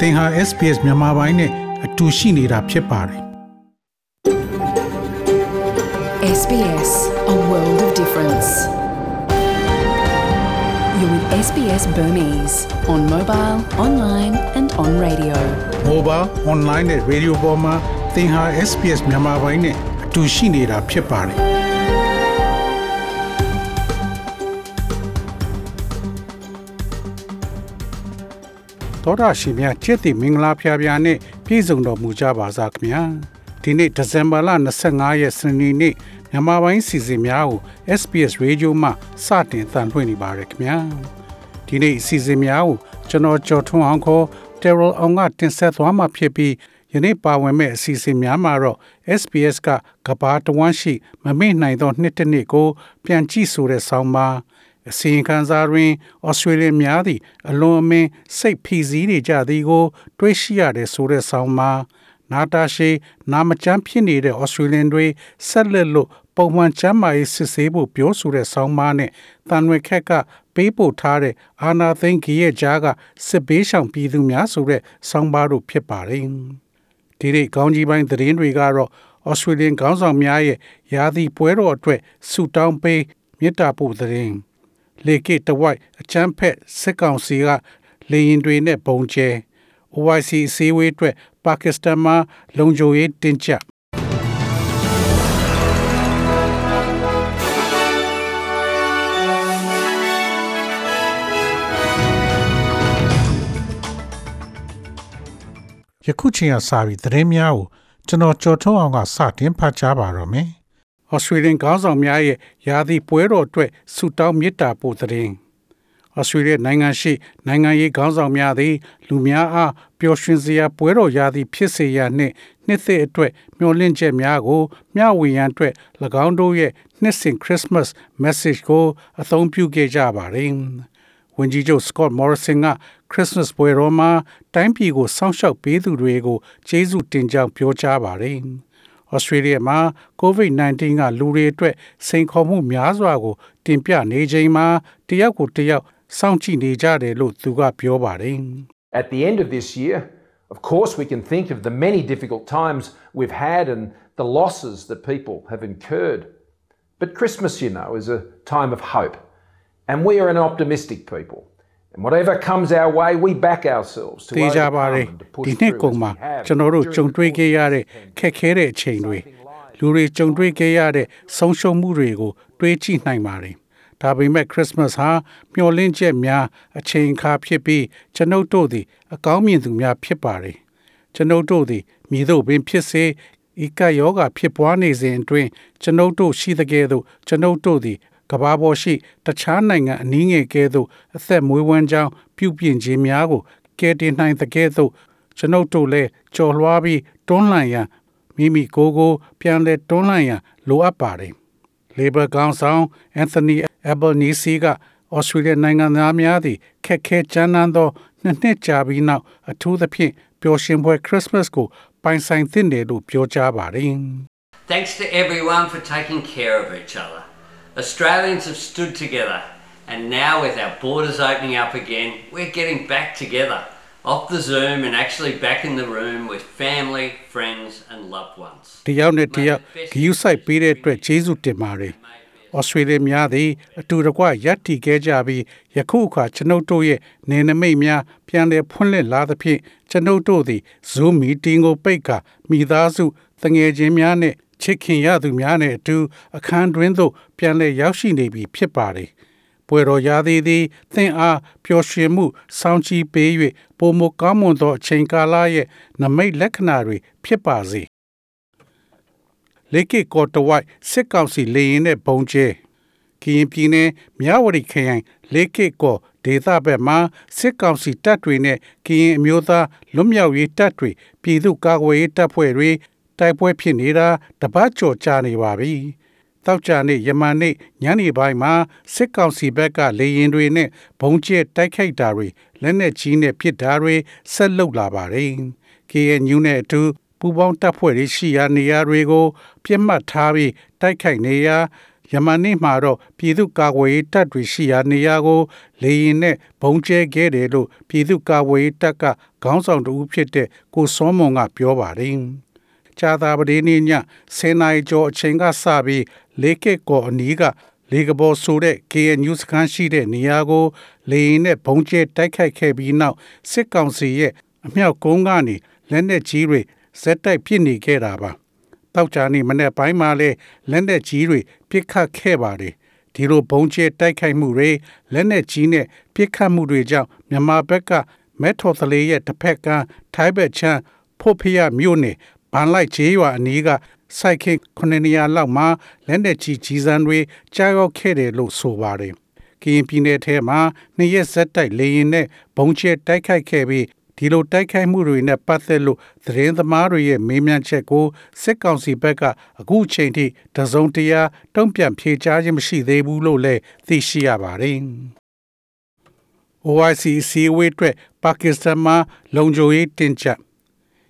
သင်ဟာ SPS မြန်မာပိုင်းနဲ့အတူရှိနေတာဖြစ်ပါတယ် SBS, a world of difference. You're with SBS Burmese on mobile, online, and on radio. mobile online နဲ့ radio ပေါ်မှာသင်ဟာ SPS မြန်မာပိုင်းနဲ့အတူရှိနေတာဖြစ်ပါတယ် တော်ရရှိမြချစ်တီမင်္ဂလာဖျားဖျားနဲ့ပြည်စုံတော်မူကြပါစားခင်ဗျာဒီနေ့ဒီဇင်ဘာလ25ရက်စနေနေ့မြန်မာပိုင်းစီစဉ်များကို SPS Radio မှစတင်တန်လှည့်နေပါရခင်ဗျာဒီနေ့စီစဉ်များကိုကျွန်တော်ကျော်ထွန်းအောင်ခေါ် Terrell အောင်ကတင်ဆက်သွားမှာဖြစ်ပြီးယနေ့ပါဝင်မဲ့အစီအစဉ်များမှာတော့ SPS ကကဘာတဝမ်းရှိမမေ့နိုင်သော နှစ်တစ်နှစ်ကို ပြန်ကြည့်ဆိုတဲ့ဆောင်းပါး အစီရင်ခံစာတွင်ဩစတြေးလျများသည့်အလွန်အမင်းစိတ်ဖိစီးနေကြသည်ကို တွေးရှိရတဲ့ဆိုတဲ့ဆောင်းပါးနာတာရှေနာမကျန်းဖြစ်နေတဲ့ဩစတြေးလျတွေဆက်လက်လို့ပုံမှန်ကျန်းမာရေးစစ်ဆေးဖို့ပြောဆိုတဲ့ဆောင်းပါးနဲ့တန်ရွယ်ခက်ကပေးပို့ထားတဲ့အာနာသိန်းကြီးရဲ့ကြားကစစ်ဘေးရှောင်ပြည်သူများဆိုတဲ့ဆောင်းပါးတို့ဖြစ်ပါတယ်။ဒီနေ့ကောင်းကြီးပိုင်းသတင်းတွေကတော့ဩစတြေးလျခေါင်းဆောင်များရဲ့ယာသီပွဲတော်အတွက်ဆူတောင်းပေးမြစ်တာပို့သတင်း လေကိတဝိုက်အချမ်းဖက်စစ်ကောင်စီကလေရင်တွေနဲ့ပုံကျဲ OIC အစည်းအဝေးအတွက်ပါကစ္စတန်မှာလုံခြုံရေးတင်းကျပ်ယခုချိန်ကစပြီးသတင်းများကိုကျွန်တော်ကြော်ထုတ်အောင်ကစတင်ဖတ်ကြားပါတော့မယ်။ ဩစတြေးလျခေါင်းဆောင်များရဲ့ယာသီပွဲတော်အတွက်ဆုတောင်းမေတ္တာပို့သတင်း။ဩစတြေးလျနိုင်ငံရှိနိုင်ငံရေးခေါင်းဆောင်များသည် လူများအားပျော်ရွှင်စရာပွဲတော်ရာသီဖြစ်စေရနှင့်နှစ်သက်အတွက်မျှော်လင့်ချက်များကိုမျှဝေရန်အတွက်၎င်းတို့ရဲ့နှစ်စဉ် Christmas message ကိုအသုံးပြုခဲ့ကြပါတယ်။ဝန်ကြီးချုပ် Scott Morrison က Christmas ပွဲတော်မှာတိုင်းပြည်ကိုစောင့်ရှောက်ပေးသူတွေကိုကျေးဇူးတင်ကြောင်းပြောကြားပါတယ်။ Australia မှာ COVID-19 ကလူတွေအတွက်စိန်ခေါ်မှုများစွာကို တင်ပြနေချိန်မှာတယောက်ကိုတယောက်စောင့်ကြည့်နေကြတယ်လို့သူကပြောပါတယ်။ At the end of this year, of course, we can think of the many difficult times we've had and the losses that people have incurred. But Christmas, you know, is a time of hope. And we are an optimistic people. And whatever comes our way, we back ourselves to တေးကြပါ overcome လေ and to push ဒီနှစ် through ကုန် as မှာ we have ကျွန်တော်တို့ during ကြုံတွေ့ခဲ့ရတဲ့ခက်ခဲတဲ့အချိန်တွေလူတွေကြုံတွေ့ခဲ့ရတဲ့ဆုံးရှုံးမှုတွေကို တွေးကြည့်နိုင်ပါတယ်ဒါပေမဲ့ Christmas ဟာမျှော်လင့်ချက်များအချိန်အခါဖြစ်ပြီးကျွန်ုပ်တို့သည် အကောင်းမြင်သူများဖြစ်ပါတယ်ကျွန်ုပ်တို့သည်မိတို့ပင်ဖြစ်စေဤကပ်ယောဂဖြစ်ပွားနေစဉ်အတွင်းကျွန်ုပ်တို့ရှိသကဲ့သို့ကျွန်ုပ်တို့သည် ကဘာပေါ်ရှိတခြားနိုင်ငံအနည်းငယ်ကဲ့သို့အသက်မွေးဝမ်းကြောင်းပြုပြင်ခြင်းများကိုကယ်တင်နိုင်သကဲ့သို့ကျွန်ုပ်တို့လည်းကြော်လွှားပြီးတွန်းလှန်ရန်မိမိကိုယ်ကိုပြန်လဲတွန်းလှန်ရန်လိုအပ်ပါတယ်။ Labor ကောင်းဆောင် Anthony Albanese ကဩစတြေးလျနိုင်ငံသားများသည်ခက်ခဲကြမ်းတမ်းသောနှစ်နှစ်ကြာပြီးနောက်အထူးသဖြင့်ပျော်ရွှင်ပွဲ Christmas ကိုပိုင်ဆိုင်သင့်တယ်လို့ပြောကြားပါတယ်။ Thanks to everyone for taking care of each other. Australians have stood together, and now with our borders opening up again, we're getting back together off the Zoom and actually back in the room with family, friends, and loved ones. တယောက်နဲ့တယောက်ဂယူးဆိုင်ပေးတဲ့အတွက်ကျေးဇူးတင်ပါတယ်။ဩစတြေးလျများသည်အတူတကွရပ်တည်ခဲ့ကြပြီးယခုအခါကျွန်ုပ်တို့ရဲ့နေနမိတ်များပြန်လည်ဖွင့်လှစ်လာသဖြင့်ကျွန်ုပ်တို့သည် Zoom meeting ကိုပိတ်ကာမိသားစုတငယ်ချင်းများနဲ့ ချစ်ခင်ရသူများနဲ့အတူအခန်းတွင်သို့ပြန်လည်ရောက်ရှိနေပြီဖြစ်ပါတယ်။ပွဲတော်ရာသီသည်သင်အားပျော်ရွှင်မှုစောင့်ကြည့်ပေး၍ပုံမကောင်းမွန်သောအချိန်ကာလရဲ့နမိတ်လက္ခဏာတွေဖြစ်ပါစေ။လေကီကော်တဝိုက်စစ်ကောင်စီလေရင်နဲ့ပုံကျဲကရင်ပြည်နယ်မြဝတီခရိုင်လေကီကော်ဒေသဘက်မှာစစ်ကောင်စီတပ်တွေနဲ့ကရင်အမျိုးသားလွတ်မြောက်ရေးတပ်တွေပြည်သူ့ကာကွယ်ရေးတပ်ဖွဲ့တွေ တိုက်ပွဲဖြစ်နေတာတပတ်ကျော်ကြာနေပါပြီ။တောက်ကြနေ့ယမန်နေ့ညနေပိုင်းမှာစစ်ကောင်စီဘက်ကလေရင်တွေနဲ့ဘုံကျဲတိုက်ခိုက်တာတွေလက်နက်ကြီးနဲ့ပစ်တာတွေဆက်လုပ်လာပါတယ်။ KNU နဲ့အတူပူးပေါင်းတပ်ဖွဲ့တွေရှိရာနေရာတွေကိုပြစ်မှတ်ထားပြီးတိုက်ခိုက်နေရာယမန်နေ့မှာတော့ပြည်သူ့ကာကွယ်ရေးတပ်တွေရှိရာနေရာကိုလေရင်နဲ့ဘုံကျဲခဲ့တယ်လို့ပြည်သူ့ကာကွယ်ရေးတပ်ကခေါင်းဆောင်တဦးဖြစ်တဲ့ကိုစောမွန်ကပြောပါတယ်။ ကြာသာပတေးနေ့ည10နာရီကျော်အချိန်ကစပြီးလေကက်ကော်အနီးကလေကဘော်ဆိုတဲ့ KNU စခန်းရှိတဲ့နေရာကိုလေရင်နဲ့ဘုံကျဲတိုက်ခိုက်ခဲ့ပြီးနောက်စစ်ကောင်စီရဲ့အမြောက်ကုန်းကနေလက်နက်ကြီးတွေဇက်တိုက်ပစ်နေခဲ့တာပါ။တောက်ကြနေမနေ့ပိုင်းမှာလဲလက်နက်ကြီးတွေပစ်ခတ်ခဲ့ပါတယ်။ဒီလိုဘုံကျဲတိုက်ခိုက်မှုတွေလက်နက်ကြီးနဲ့ပစ်ခတ်မှုတွေကြောင့်မြန်မာဘက်ကမဲထော်သလေးရဲ့တစ်ဖက်ကထိုင်းဘက်ချမ်းဖို့ဖရမြို့နယ် ဗန်လိုက်ချေးရွာအနီးကစိုက်ခင်းခုနှစ်နေရာလောက်မှာလက်နက်ကြီးကြီးစံတွေကြားရောက်ခဲ့တယ်လို့ဆိုပါတယ်။ကရင်ပြည်နယ်ထဲမှာနှစ်ရက်ဆက်တိုက်လေရင်နဲ့ဘုံကျဲတိုက်ခိုက်ခဲ့ပြီးဒီလိုတိုက်ခိုက်မှုတွေနဲ့ပတ်သက်လို့သတင်းသမားတွေရဲ့မေးမြန်းချက်ကိုစစ်ကောင်စီဘက်ကအခုချိန်ထိတစုံတရာတုံ့ပြန်ဖြေကြားခြင်းမရှိသေးဘူးလို့လည်းသိရှိရပါတယ်။ OIC စီဝေးအတွက်ပါကစ္စတန်မှာလုံခြုံရေးတင်ကြပ်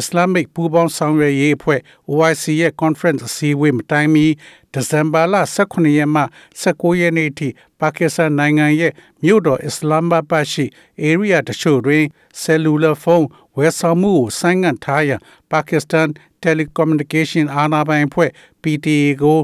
Islamic ပူးပေါင်းဆောင်ရွက်ရေးအဖွဲ့ OIC ရဲ့ conference အစည်းအဝေးမတိုင်မီဒီဇင်ဘာလ18ရက်မှ19ရက်နေ့ထိပါကစ္စတန်နိုင်ငံရဲ့မြို့တော်အစ္စလာမ်ဘာတ်ရှိ area တချို့တွင် cellular phone ဝယ်ဆောင်မှုကိုဆိုင်းငံ့ထားရန်ပါကစ္စတန် telecommunication အာဏာပိုင်အဖွဲ့ PTA ကို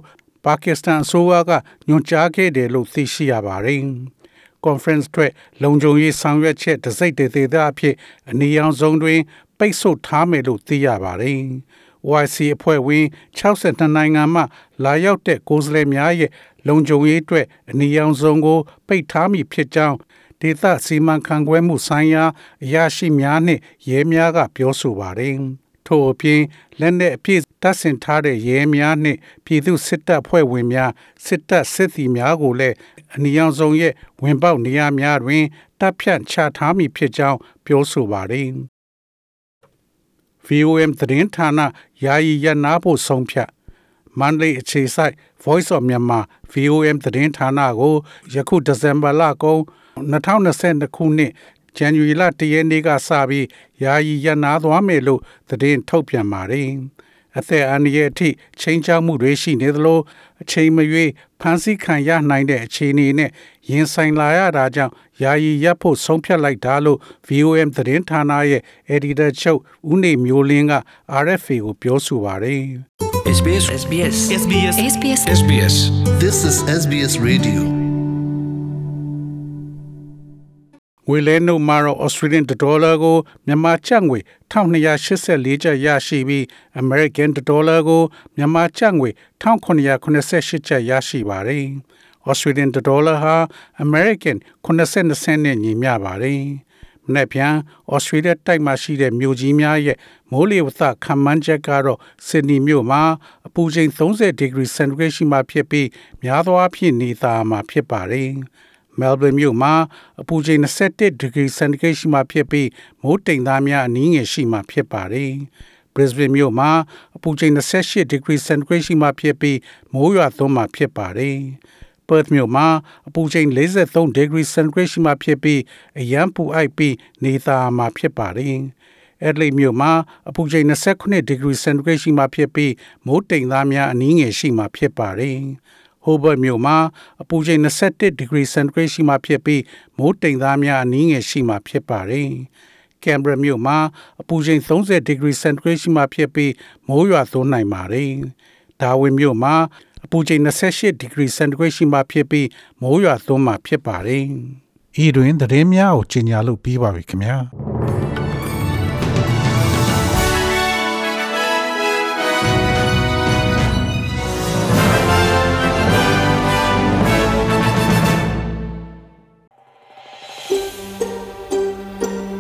ပါကစ္စတန်အစိုးရကညွှန်ကြားခဲ့တယ်လို့သိရှိရပါတယ်။ conference အတွက်လုံခြုံရေးဆောင်ရွက်ချက်တစိမ့်တသေးသားအဖြစ်အနည်းအောင်ဆုံးတွင် ပိတ်ဆို့ထားမယ်လို့သိရပါတယ်။ OIC အဖွဲ့ဝင်62နိုင်ငံမှလာရောက်တဲ့ကိုယ်စားလှယ်များရဲ့လုံခြုံရေးအတွက်အနည်းအောင်ဆုံးကို ပိတ်ထားမည်ဖြစ်ကြောင်းဒေသစီမံခန့်ခွဲမှုဆိုင်ရာအရာရှိများနှင့်ရဲများကပြောဆိုပါတယ်။ထို့အပြင်လက်နက်အပြည့်တပ်ဆင်ထားတဲ့ရဲများနှင့်ပြည်သူစစ်တပ်ဖွဲ့ဝင်များစစ်တပ်စစ်သည်များကိုလည်း အနည်းအောင်ဆုံးရဲ့ဝင်ပေါက်နေရာများတွင်တပ်ဖြန့်ချထားမည်ဖြစ်ကြောင်းပြောဆိုပါတယ်။ VOM သတင်းဌာနယာယီရနာဖို့ဆုံးဖြတ်မန္တလေးအခြေစိုက် Voice of Myanmar VOM သတင်းဌာနကိုယခုဒီဇင်ဘာလကုန်2022ခုနှစ်ဇန်နဝါရီလ1ရက်နေ့ကစပြီးယာယီရနာသွားမယ်လို့သတင်းထုတ်ပြန်ပါတယ်။ အသက်အန္တရာယ်အထိချိန်ချောက်မှုတွေရှိနေသလိုအချိန်မရွေးဖမ်းဆီးခံရနိုင်တဲ့အခြေအနေနဲ့ရင်ဆိုင်လာရတာကြောင့်ယာယီရပ်ဖို့ဆုံးဖြတ်လိုက်တာလို့ VOM သတင်းဌာနရဲ့ editor ချုပ်ဦးနေမျိုးလင်းက RFA ကိုပြောဆိုပါတယ်။ SBS SBS SBS SBS SBS This is SBS Radio. ငွေလဲနှုန်းမှာတော့ Australian dollar ကိုမြန်မာကျပ်ငွေ1284ကျပ်ရရှိပြီး American dollar ကိုမြန်မာကျပ်ငွေ1988ကျပ်ရရှိပါတယ်။ Australian dollar ဟာ American 80စနစ်နဲ့ညီမျှပါတယ်။မနေ့ပြန် Australia တိုက်မှာရှိတဲ့မြို့ကြီးများရဲ့မိုးလေဝသခန့်မှန်းချက်ကတော့ Sydney မြို့မှာအပူချိန်30 degree centigrade ရှိမှဖြစ်ပြီးများသောအားဖြင့်နေသားမှာဖြစ်ပါတယ်။ Melbourne မြို့မှာအပူချိန်21 degree centigrade ရှိမှဖြစ်ပြီးမိုးတိမ်သားများအနည်းငယ်ရှိမှဖြစ်ပါတယ်။ Brisbane မြို့မှာအပူချိန်28 degree centigrade ရှိမှဖြစ်ပြီးမိုးရွာသွန်းမှဖြစ်ပါတယ်။ Perth မြို့မှာအပူချိန်43 degree centigrade ရှိမှဖြစ်ပြီးအရန်ပူအိုက်ပြီးနေသားမှာဖြစ်ပါတယ်။ Adelaide မြို့မှာအပူချိန်29 degree centigrade ရှိမှဖြစ်ပြီးမိုးတိမ်သားများအနည်းငယ်ရှိမှဖြစ်ပါတယ်။ Hobart မြို့မှာအပူချိန်21 degree centigrade ရှိမှဖြစ်ပြီးမိုးတိမ်သားများအနည်းငယ်ရှိမှဖြစ်ပါတယ်။ Canberra မြို့မှာအပူချိန်30 degree centigrade ရှိမှဖြစ်ပြီးမိုးရွာသွန်းနိုင်ပါတယ်။ Darwin မြို့မှာအပူချိန်28 degree centigrade ရှိမှဖြစ်ပြီးမိုးရွာသွန်းမှဖြစ်ပါတယ်။ဤတွင်သတင်းများကိုကြီးညာလို့ပြီးပါပြီခင်ဗျာ။။